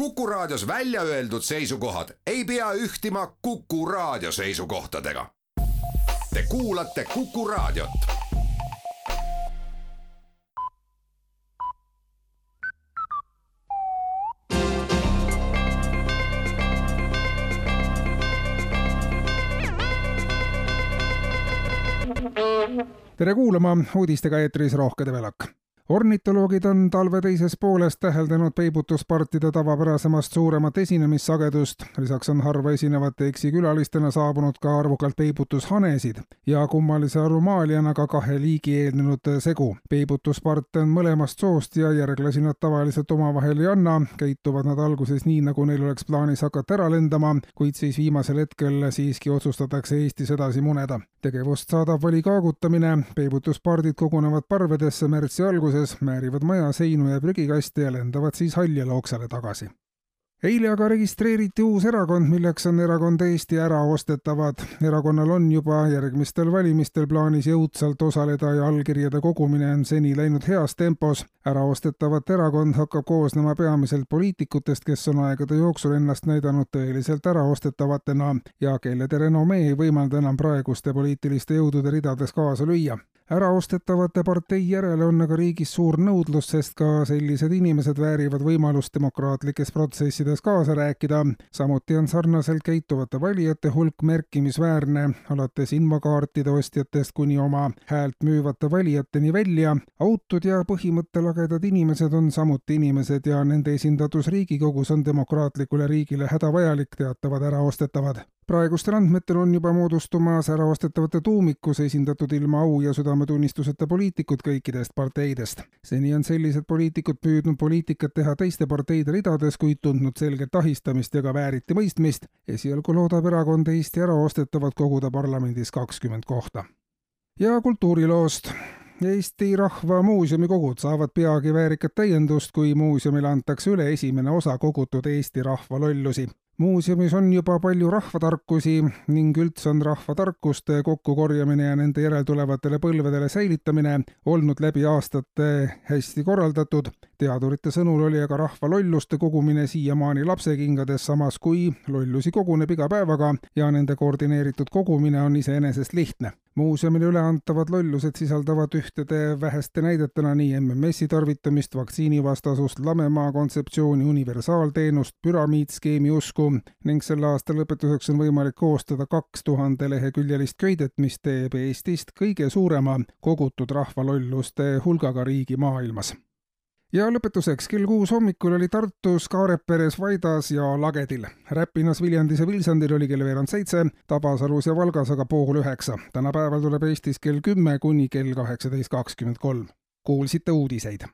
Kuku Raadios välja öeldud seisukohad ei pea ühtima Kuku Raadio seisukohtadega. Te kuulate Kuku Raadiot. tere kuulama, uudistega eetris Rohke Debelak ornitoloogid on talve teises pooles täheldanud peibutuspartide tavapärasemast suuremat esinemissagedust, lisaks on harva esinevate eksikülalistena saabunud ka arvukalt peibutushanesid ja kummalise arumaaliana ka kahe liigi eelnenud segu. peibutusparte on mõlemast soost ja järglasi nad tavaliselt omavahel ei anna, käituvad nad alguses nii, nagu neil oleks plaanis hakata ära lendama, kuid siis viimasel hetkel siiski otsustatakse Eestis edasi muneda. tegevust saadab vali kaagutamine, peibutuspardid kogunevad parvedesse märtsi alguses, alguses määrivad maja seinu ja prügikaste ja lendavad siis Haljala oksale tagasi. eile aga registreeriti uus erakond, milleks on Erakond Eesti Äraostetavad. erakonnal on juba järgmistel valimistel plaanis jõudsalt osaleda ja allkirjade kogumine on seni läinud heas tempos. äraostetavat erakond hakkab koosnema peamiselt poliitikutest, kes on aegade jooksul ennast näidanud tõeliselt äraostetavatena ja kelle renomee ei võimalda enam praeguste poliitiliste jõudude ridades kaasa lüüa äraostetavate partei järele on aga riigis suur nõudlus, sest ka sellised inimesed väärivad võimalust demokraatlikes protsessides kaasa rääkida. samuti on sarnaselt käituvate valijate hulk märkimisväärne, alates invakaartide ostjatest kuni oma häält müüvate valijateni välja. autud ja põhimõttelagedad inimesed on samuti inimesed ja nende esindatus Riigikogus on demokraatlikule riigile hädavajalik, teatavad äraostetavad praegustel andmetel on juba moodustumas äraostetavate tuumikus esindatud ilma au ja südametunnistuseta poliitikud kõikidest parteidest. seni on sellised poliitikud püüdnud poliitikat teha teiste parteide ridades, kuid tundnud selget ahistamist ja ka vääriti mõistmist. esialgu loodab erakond Eesti äraostetavat koguda parlamendis kakskümmend kohta. ja kultuuriloost Eesti Rahva Muuseumi kogud saavad peagi väärikat täiendust, kui muuseumile antakse üle esimene osa kogutud Eesti rahva lollusi muuseumis on juba palju rahvatarkusi ning üldse on rahvatarkuste kokkukorjamine ja nende järeltulevatele põlvedele säilitamine olnud läbi aastate hästi korraldatud. teadurite sõnul oli aga rahva lolluste kogumine siiamaani lapsekingades, samas kui lollusi koguneb iga päevaga ja nende koordineeritud kogumine on iseenesest lihtne muuseumile üleantavad lollused sisaldavad ühtede väheste näidetena nii MMS-i tarvitamist, vaktsiinivastasust, lamemaa kontseptsiooni, universaalteenust, püramiidskeemi usku ning selle aasta lõpetuseks on võimalik koostada kaks tuhande leheküljelist köidet, mis teeb Eestist kõige suurema kogutud rahvalolluste hulgaga riigi maailmas ja lõpetuseks, kell kuus hommikul oli Tartus, Kaareperes, Vaidas ja Lagedil. Räpinas, Viljandis ja Vilsandil oli kell veerand seitse, Tabasalus ja Valgas aga pool üheksa. tänapäeval tuleb Eestis kell kümme kuni kell kaheksateist kakskümmend kolm. kuulsite uudiseid